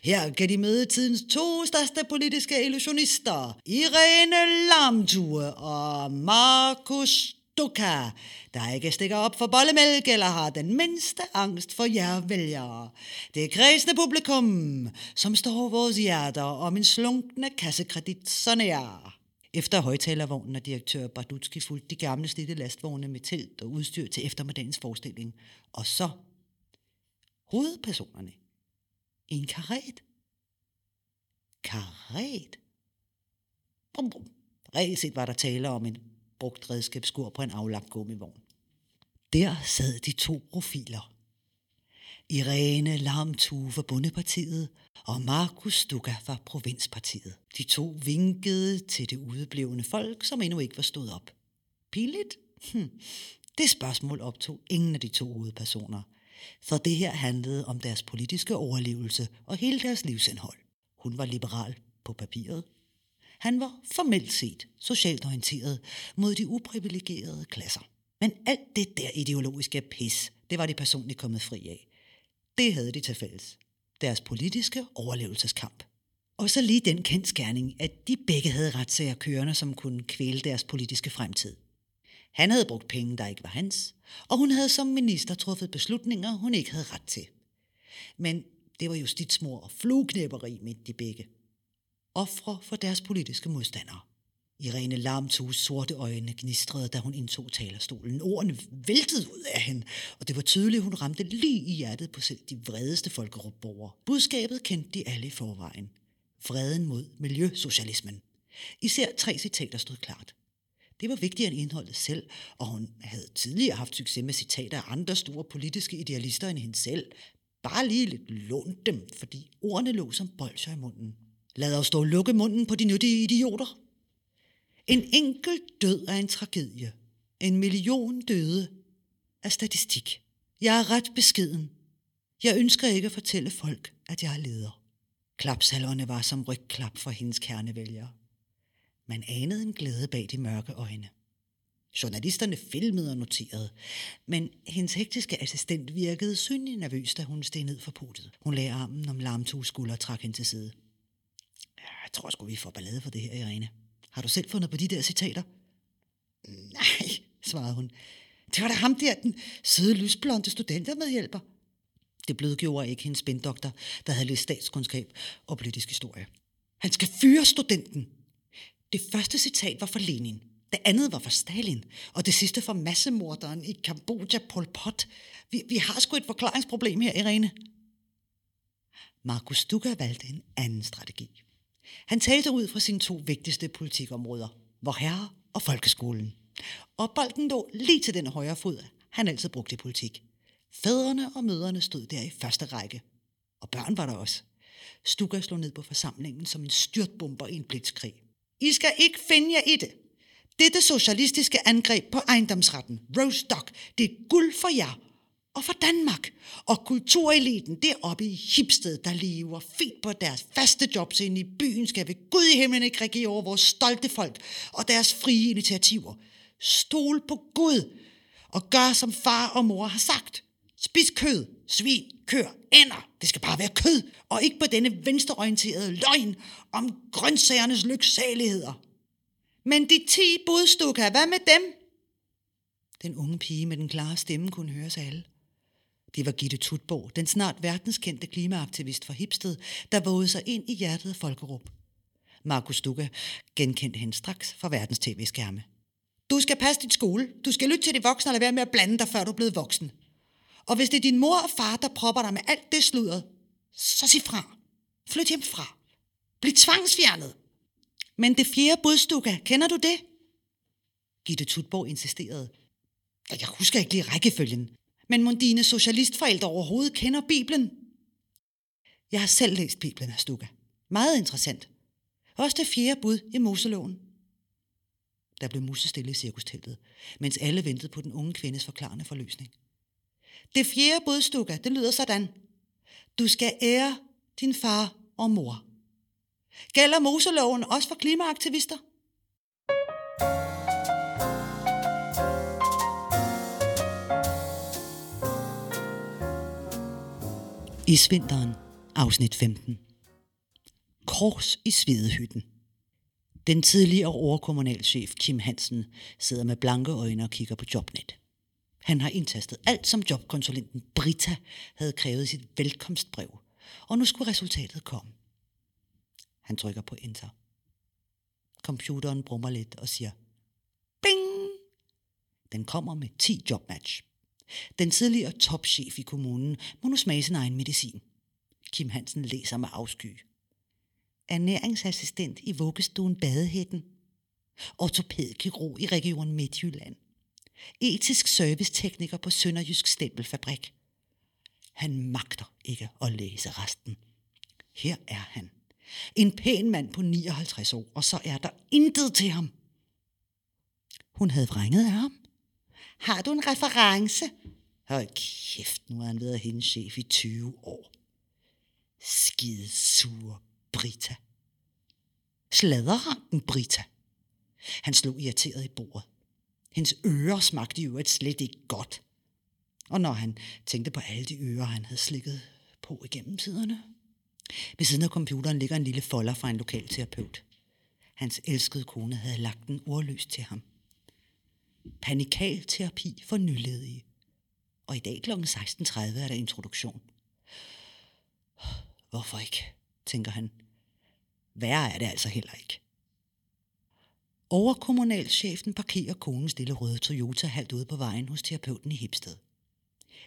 Her kan de møde tidens to største politiske illusionister, Irene Lamtue og Markus Stuka, der ikke stikker op for bollemælk eller har den mindste angst for jer vælgere. Det kredsende publikum, som står vores hjerter om en slunkende kassekredit så nær. Efter højtalervognen og direktør Bardutski fulgte de gamle slidte lastvogne med telt og udstyr til eftermiddagens forestilling. Og så hovedpersonerne i en karet. Karet? Brum, brum. Reelt set var der tale om en brugt redskabsskur på en aflagt gummivogn. Der sad de to profiler. Irene Lamtue fra Bundepartiet og Markus Stuka fra Provinspartiet. De to vinkede til det udeblevende folk, som endnu ikke var stået op. Pinligt? Hm. Det spørgsmål optog ingen af de to hovedpersoner, for det her handlede om deres politiske overlevelse og hele deres livsindhold. Hun var liberal på papiret. Han var formelt set socialt orienteret mod de uprivilegerede klasser. Men alt det der ideologiske pis, det var de personligt kommet fri af. Det havde de til fælles deres politiske overlevelseskamp. Og så lige den kendskærning, at de begge havde retssager kørende, som kunne kvæle deres politiske fremtid. Han havde brugt penge, der ikke var hans, og hun havde som minister truffet beslutninger, hun ikke havde ret til. Men det var justitsmor og flueknæpperi midt de begge. Ofre for deres politiske modstandere. Irene Lamtus sorte øjne gnistrede, da hun indtog talerstolen. Ordene væltede ud af hende, og det var tydeligt, at hun ramte lige i hjertet på selv de vredeste folkeropborgere. Budskabet kendte de alle i forvejen. Vreden mod miljøsocialismen. Især tre citater stod klart. Det var vigtigere end indholdet selv, og hun havde tidligere haft succes med citater af andre store politiske idealister end hende selv. Bare lige lidt lånt dem, fordi ordene lå som bolcher i munden. Lad os dog lukke munden på de nyttige idioter, en enkelt død er en tragedie. En million døde er statistik. Jeg er ret beskeden. Jeg ønsker ikke at fortælle folk, at jeg er leder. Klapsalverne var som rygklap for hendes kernevælgere. Man anede en glæde bag de mørke øjne. Journalisterne filmede og noterede, men hendes hektiske assistent virkede synlig nervøs, da hun steg ned for putet. Hun lagde armen om Lamtus skulder og trak hende til side. Jeg tror sgu, vi får ballade for det her, Irene. Har du selv fundet på de der citater? Nej, svarede hun. Det var da ham der, den søde lysblonde studentermedhjælper. Det blødgjorde ikke hendes spindoktor, der havde læst statskundskab og politisk historie. Han skal fyre studenten. Det første citat var fra Lenin. Det andet var fra Stalin. Og det sidste fra massemorderen i Kambodja, Pol Pot. Vi, vi har sgu et forklaringsproblem her, Irene. Markus Duka valgte en anden strategi. Han talte ud fra sine to vigtigste politikområder, vor herre og folkeskolen. Og bolden lå lige til den højre fod, han altid brugte i politik. Fædrene og møderne stod der i første række. Og børn var der også. Stuka slog ned på forsamlingen som en styrtbomber i en blitzkrig. I skal ikke finde jer i det. Dette socialistiske angreb på ejendomsretten, Rose Dock, det er guld for jer og for Danmark. Og kultureliten deroppe i Hipsted, der lever fint på deres faste jobs inde i byen, skal ved Gud i himlen ikke regere over vores stolte folk og deres frie initiativer. Stol på Gud og gør, som far og mor har sagt. Spis kød, svin, kør, ender. Det skal bare være kød, og ikke på denne venstreorienterede løgn om grøntsagernes lyksaligheder. Men de ti budstukker, hvad med dem? Den unge pige med den klare stemme kunne høres alle. Det var Gitte Tutborg, den snart verdenskendte klimaaktivist fra Hipsted, der vågede sig ind i hjertet af Folkerup. Markus Stuka genkendte hende straks fra verdens tv-skærme. Du skal passe dit skole. Du skal lytte til de voksne og lade være med at blande dig, før du er blevet voksen. Og hvis det er din mor og far, der propper dig med alt det sludret, så sig fra. Flyt hjem fra. Bliv tvangsfjernet. Men det fjerde budstukker, kender du det? Gitte Tutborg insisterede. Jeg husker ikke lige rækkefølgen. Men må dine socialistforældre overhovedet kender Bibelen? Jeg har selv læst Bibelen Astuka. Meget interessant. Også det fjerde bud i Moseloven. Der blev musestille i cirkusteltet, mens alle ventede på den unge kvindes forklarende forløsning. Det fjerde bud, Stuka, det lyder sådan. Du skal ære din far og mor. Gælder Moseloven også for klimaaktivister? Isvinteren, afsnit 15. Kors i Svedehytten. Den tidligere overkommunalchef Kim Hansen sidder med blanke øjne og kigger på Jobnet. Han har indtastet alt, som jobkonsulenten Brita havde krævet i sit velkomstbrev, og nu skulle resultatet komme. Han trykker på enter. Computeren brummer lidt og siger, Bing! Den kommer med 10 jobmatch. Den tidligere topchef i kommunen må nu smage sin egen medicin. Kim Hansen læser med afsky. Ernæringsassistent i vuggestuen Badehætten. Ortopædkirurg i Region Midtjylland. Etisk servicetekniker på Sønderjysk Stempelfabrik. Han magter ikke at læse resten. Her er han. En pæn mand på 59 år, og så er der intet til ham. Hun havde vrænget af ham. Har du en reference? Hold kæft, nu har han været hendes chef i 20 år. Skide sur Brita. Sladderranken Brita. Han slog irriteret i bordet. Hendes ører smagte jo et slet ikke godt. Og når han tænkte på alle de ører, han havde slikket på igennem tiderne. Ved siden af computeren ligger en lille folder fra en lokal terapeut. Hans elskede kone havde lagt den ordløst til ham. Panikalterapi for nyledige. Og i dag kl. 16.30 er der introduktion. Hvorfor ikke, tænker han. Værre er det altså heller ikke. Overkommunalchefen parkerer konens lille røde Toyota halvt ude på vejen hos terapeuten i Hipsted.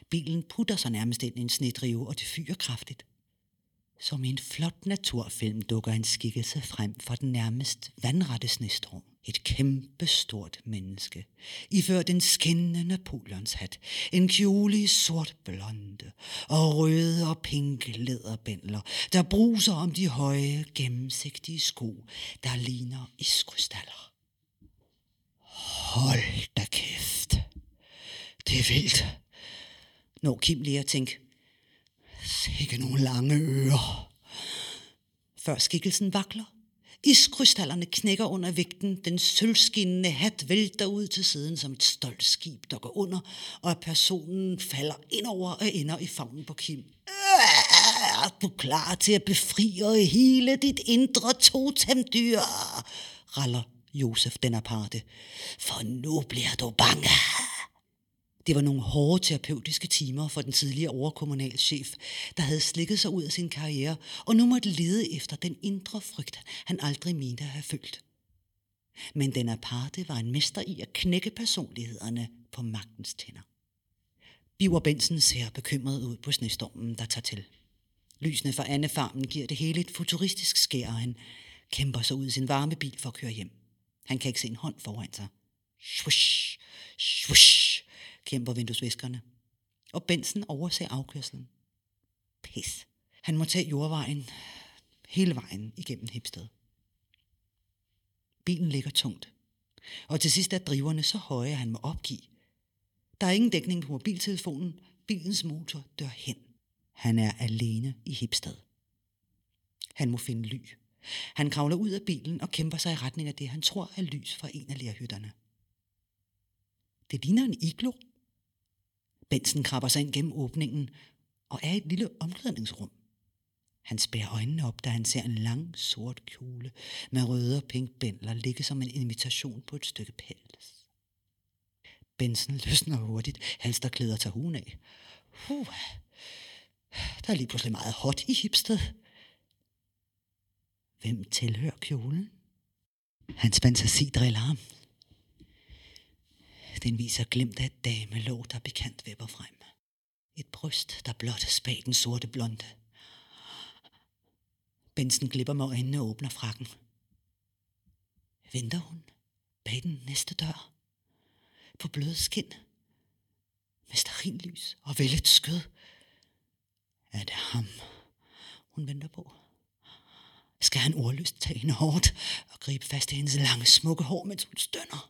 Bilen putter sig nærmest ind i en snedrive, og det fyrer kraftigt. Som i en flot naturfilm dukker en skikkelse frem fra den nærmest vandrette snestorm. Et kæmpe stort menneske, iført en skinnende Napoleonshat, en kjole i sort blonde og røde og pink læderbændler, der bruser om de høje, gennemsigtige sko, der ligner iskrystaller. Hold da kæft. Det er vildt. Når Kim lige at tænke, Sikke nogle lange ører. Før skikkelsen vakler, Iskrystallerne knækker under vægten, den sølvskinnende hat vælter ud til siden som et stolt skib, der går under, og personen falder ind over og ender i favnen på Kim. Øh, er du klar til at befri hele dit indre totemdyr? raller Josef den aparte. For nu bliver du bange. Det var nogle hårde terapeutiske timer for den tidligere overkommunalchef, der havde slikket sig ud af sin karriere, og nu måtte lede efter den indre frygt, han aldrig mente at have følt. Men den aparte var en mester i at knække personlighederne på magtens tænder. Biver Benson ser bekymret ud på snestormen, der tager til. Lysene fra Anne-farmen giver det hele et futuristisk skær, og han kæmper sig ud i sin varme bil for at køre hjem. Han kan ikke se en hånd foran sig. Swish, swish, kæmper vinduesviskerne. Og Bensen overser afkørslen. Pis. Han må tage jordvejen hele vejen igennem Hipsted. Bilen ligger tungt. Og til sidst er driverne så høje, at han må opgive. Der er ingen dækning på mobiltelefonen. Bilens motor dør hen. Han er alene i Hipsted. Han må finde ly. Han kravler ud af bilen og kæmper sig i retning af det, han tror er lys fra en af lærhytterne. Det ligner en iglo. Bensen krabber sig ind gennem åbningen og er i et lille omklædningsrum. Han spærer øjnene op, da han ser en lang, sort kjole med røde og pink bændler ligge som en invitation på et stykke pels. Bensen løsner hurtigt, halsterklæder tager hun af. Puh, der er lige pludselig meget hot i hipsted. Hvem tilhører kjolen? Hans fantasi driller ham. Den viser glemt af et damelov, der bekendt vipper frem. Et bryst, der blot spag den sorte blonde. Bensen glipper med øjnene og åbner frakken. Venter hun bag den næste dør? På bløde skin? Med lys og vel et skød? Er det ham, hun venter på? Skal han ordløst tage hende hårdt og gribe fast i hendes lange, smukke hår, mens hun stønner?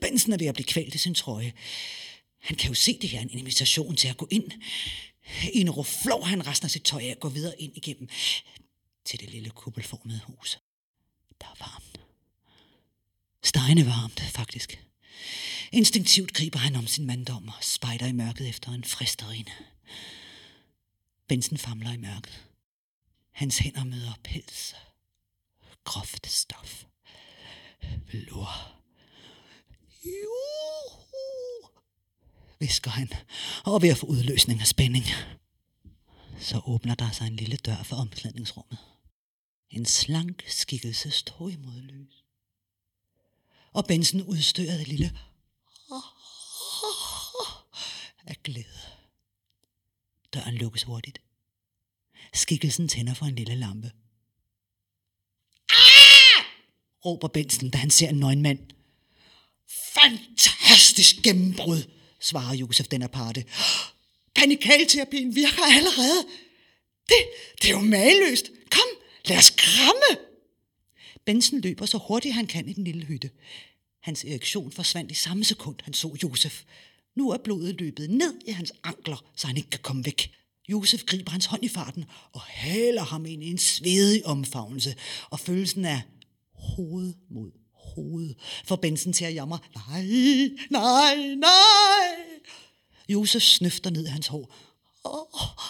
Bensen er ved at blive kvalt i sin trøje. Han kan jo se det her en invitation til at gå ind. I en flår han resten af sit tøj af og går videre ind igennem til det lille kuppelformede hus. Der er varmt. Stejne varmt, faktisk. Instinktivt griber han om sin manddom og spejder i mørket efter en fristerinde. Bensen famler i mørket. Hans hænder møder pels. Groft stof. Velour. Juhu, visker han, og ved at få udløsning af spænding. Så åbner der sig en lille dør for omklædningsrummet. En slank skikkelse står imod lys. Og Benson udstører det lille af glæde. Døren lukkes hurtigt. Skikkelsen tænder for en lille lampe. Ah! råber Benson, da han ser en nøgenmand. Fantastisk gennembrud, svarer Josef den aparte. Panikalterapien virker allerede. Det, det er jo maløst. Kom, lad os kramme. Benson løber så hurtigt han kan i den lille hytte. Hans erektion forsvandt i samme sekund, han så Josef. Nu er blodet løbet ned i hans ankler, så han ikke kan komme væk. Josef griber hans hånd i farten og haler ham ind i en svedig omfavnelse, og følelsen af hoved mod hoved får Benson til at jamre. Nej, nej, nej. Josef snøfter ned i hans hår. Oh, oh,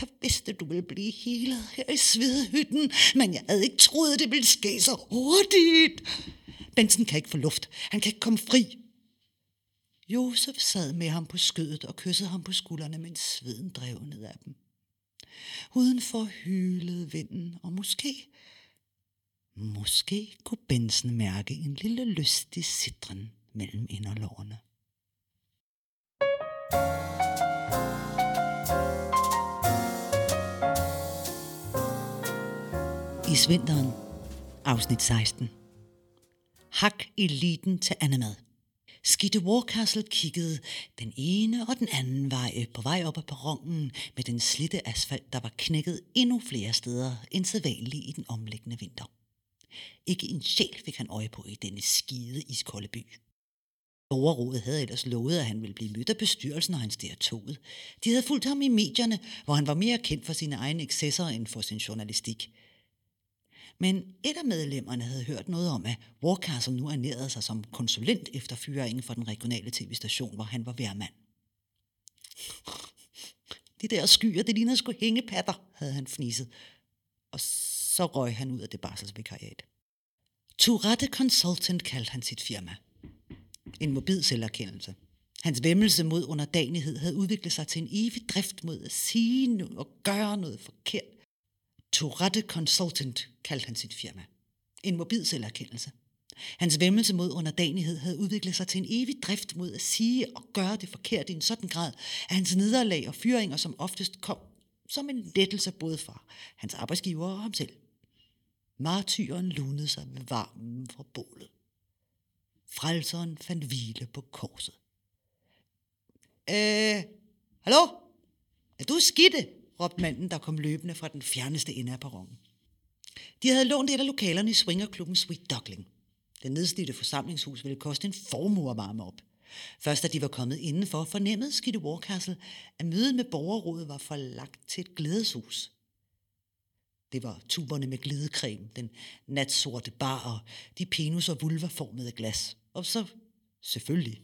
jeg vidste, du ville blive helet her i svedhytten, men jeg havde ikke troet, det ville ske så hurtigt. Benson kan ikke få luft. Han kan ikke komme fri. Josef sad med ham på skødet og kyssede ham på skuldrene, mens sveden drev ned af dem. Udenfor hylede vinden, og måske, måske kunne Bensen mærke en lille lystig sidren mellem inderlårene. I svinteren, afsnit 16. Hak eliten til Annemad. Skitte Warcastle kiggede den ene og den anden vej på vej op ad perronen med den slitte asfalt, der var knækket endnu flere steder end sædvanligt i den omliggende vinter. Ikke en sjæl fik han øje på i denne skide iskolde by. Borgerrådet havde ellers lovet, at han ville blive mødt af bestyrelsen, når han steg toget. De havde fulgt ham i medierne, hvor han var mere kendt for sine egne excesser end for sin journalistik – men et af medlemmerne havde hørt noget om, at Warcastle nu ernærede sig som konsulent efter fyringen for den regionale tv-station, hvor han var værmand. De der skyer, det ligner sgu hængepatter, havde han fniset. Og så røg han ud af det barselsvikariat. Tourette Consultant kaldte han sit firma. En mobil selverkendelse. Hans vemmelse mod underdanighed havde udviklet sig til en evig drift mod at sige noget og gøre noget forkert. Tourette Consultant kaldte han sit firma. En mobil selverkendelse. Hans vemmelse mod underdanighed havde udviklet sig til en evig drift mod at sige og gøre det forkert i en sådan grad, at hans nederlag og fyringer som oftest kom som en lettelse både fra hans arbejdsgiver og ham selv. Martyren lunede sig med varmen fra bålet. Frelseren fandt hvile på korset. Øh, hallo? Er du skidte? Råbte manden, der kom løbende fra den fjerneste ende af perronen. De havde lånt et af lokalerne i swingerklubben Sweet Duckling. Det nedslidte forsamlingshus ville koste en formue at varme op. Først da de var kommet indenfor, fornemmede Skidte Warcastle, at mødet med borgerrådet var forlagt til et glædeshus. Det var tuberne med glidecreme, den natsorte bar og de penus- og vulvaformede glas. Og så, selvfølgelig,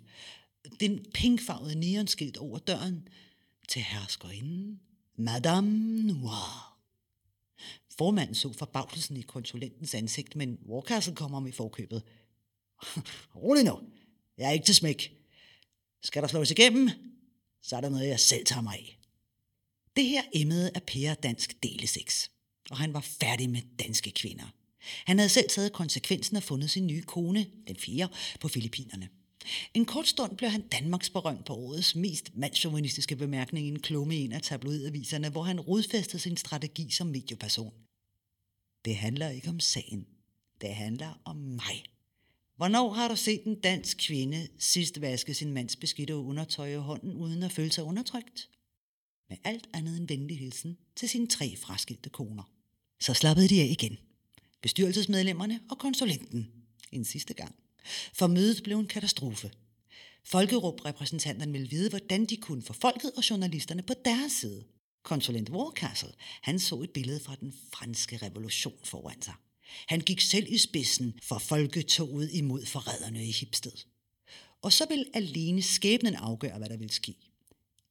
den pinkfarvede neonskilt over døren til herskerinden Madame Noir. Formanden så forbavselsen i konsulentens ansigt, men Warcastle kom om i forkøbet. Rolig nu. Jeg er ikke til smæk. Skal der slås igennem, så er der noget, jeg selv tager mig af. Det her emmede af Per dansk delesex, og han var færdig med danske kvinder. Han havde selv taget konsekvensen og fundet sin nye kone, den fjerde, på Filippinerne. En kort stund blev han Danmarks berømt på årets mest mandsjovinistiske bemærkning i en klumme i en af tabloidaviserne, hvor han rodfæstede sin strategi som medieperson. Det handler ikke om sagen. Det handler om mig. Hvornår har du set en dansk kvinde sidst vaske sin mands beskidte undertøj i hånden, uden at føle sig undertrykt? Med alt andet end venlig hilsen til sine tre fraskilte koner. Så slappede de af igen. Bestyrelsesmedlemmerne og konsulenten. En sidste gang. For mødet blev en katastrofe. Folkerup-repræsentanterne ville vide, hvordan de kunne få folket og journalisterne på deres side. Konsulent Warcastle, han så et billede fra den franske revolution foran sig. Han gik selv i spidsen for folketoget imod forræderne i Hipsted. Og så vil alene skæbnen afgøre, hvad der vil ske.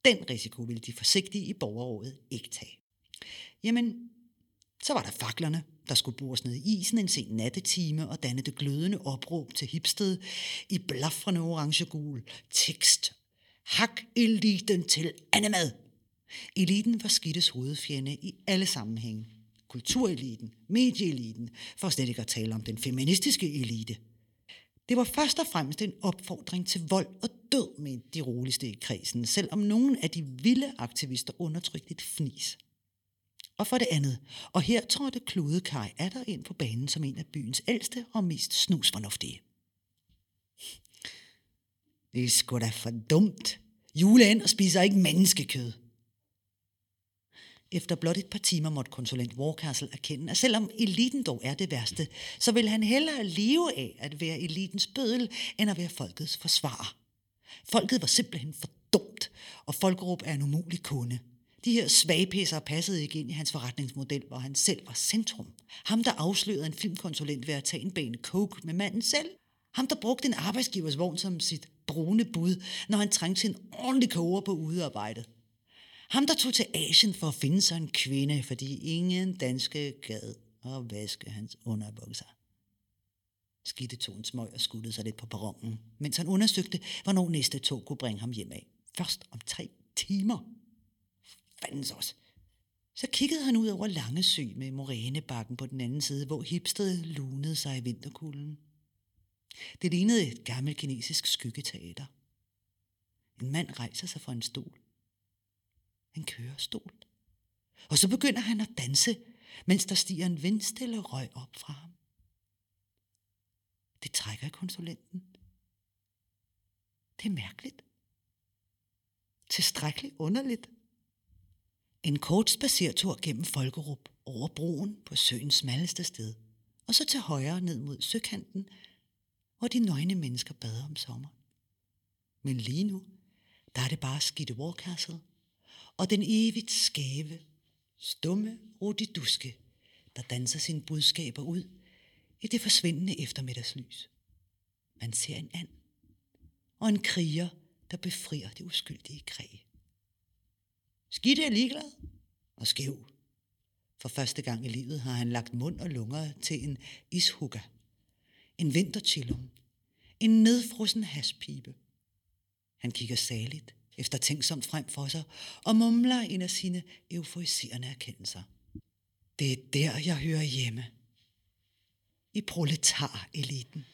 Den risiko ville de forsigtige i borgerrådet ikke tage. Jamen, så var der faklerne, der skulle bores ned i isen en sen nattetime og danne det glødende opråb til Hipsted i blafrende orange-gul tekst. Hak eliten til andemad! Eliten var Skittes hovedfjende i alle sammenhænge. Kultureliten, medieeliten, for slet ikke at tale om den feministiske elite. Det var først og fremmest en opfordring til vold og død, med de roligste i kredsen, selvom nogle af de vilde aktivister undertrykte et fnis. Og for det andet, og her trådte Klude Kaj Adder ind på banen som en af byens ældste og mest snusfornuftige. Det er sgu da for dumt. Juleand og spiser ikke menneskekød. Efter blot et par timer måtte konsulent Warcastle erkende, at selvom eliten dog er det værste, så vil han hellere leve af at være elitens bødel, end at være folkets forsvarer. Folket var simpelthen for dumt, og Folkerup er en umulig kunde. De her svagpisser passede ikke ind i hans forretningsmodel, hvor han selv var centrum. Ham, der afslørede en filmkonsulent ved at tage en bane coke med manden selv. Ham, der brugte en arbejdsgivers vogn som sit brune bud, når han trængte til en ordentlig koger på udearbejdet. Ham, der tog til Asien for at finde sig en kvinde, fordi ingen danske gad at vaske hans underbukser. Skidte tog en smøg og skuttede sig lidt på perronen, mens han undersøgte, hvornår næste tog kunne bringe ham hjem af. Først om tre timer. Fandens også. Så kiggede han ud over Langesø med morænebakken på den anden side, hvor hipsted lunede sig i vinterkulden. Det lignede et gammelt kinesisk skyggeteater. En mand rejser sig fra en stol en kørestol. Og så begynder han at danse, mens der stiger en vindstille røg op fra ham. Det trækker konsulenten. Det er mærkeligt. Tilstrækkeligt underligt. En kort spacertur gennem Folkerup over broen på søens smalleste sted, og så til højre ned mod søkanten, hvor de nøgne mennesker bader om sommer. Men lige nu, der er det bare Skidte Warcastle og den evigt skæve, stumme rodiduske, der danser sine budskaber ud i det forsvindende eftermiddagslys. Man ser en and og en kriger, der befrier det uskyldige kræg. Skidt er ligeglad og skæv. For første gang i livet har han lagt mund og lunger til en ishugga, en vinterchillum, en nedfrossen haspibe. Han kigger saligt efter tænksomt frem for sig og mumler en af sine euforiserende erkendelser. Det er der, jeg hører hjemme. i proletareliten.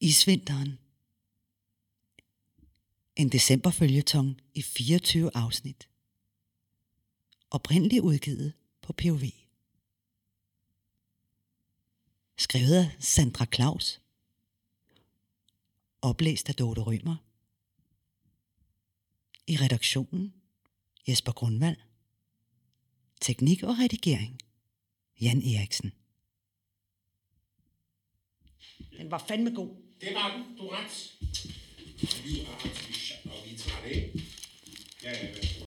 Isvinteren. En decemberfølgetong i 24 afsnit. Oprindeligt udgivet på POV. Skrevet af Sandra Claus. Oplæst af Dorte Rømer. I redaktionen Jesper Grundvald. Teknik og redigering Jan Eriksen. Den var fandme god. Det var den, du ret. Vi er ret, og vi er trætte, ikke? Ja, ja, ja.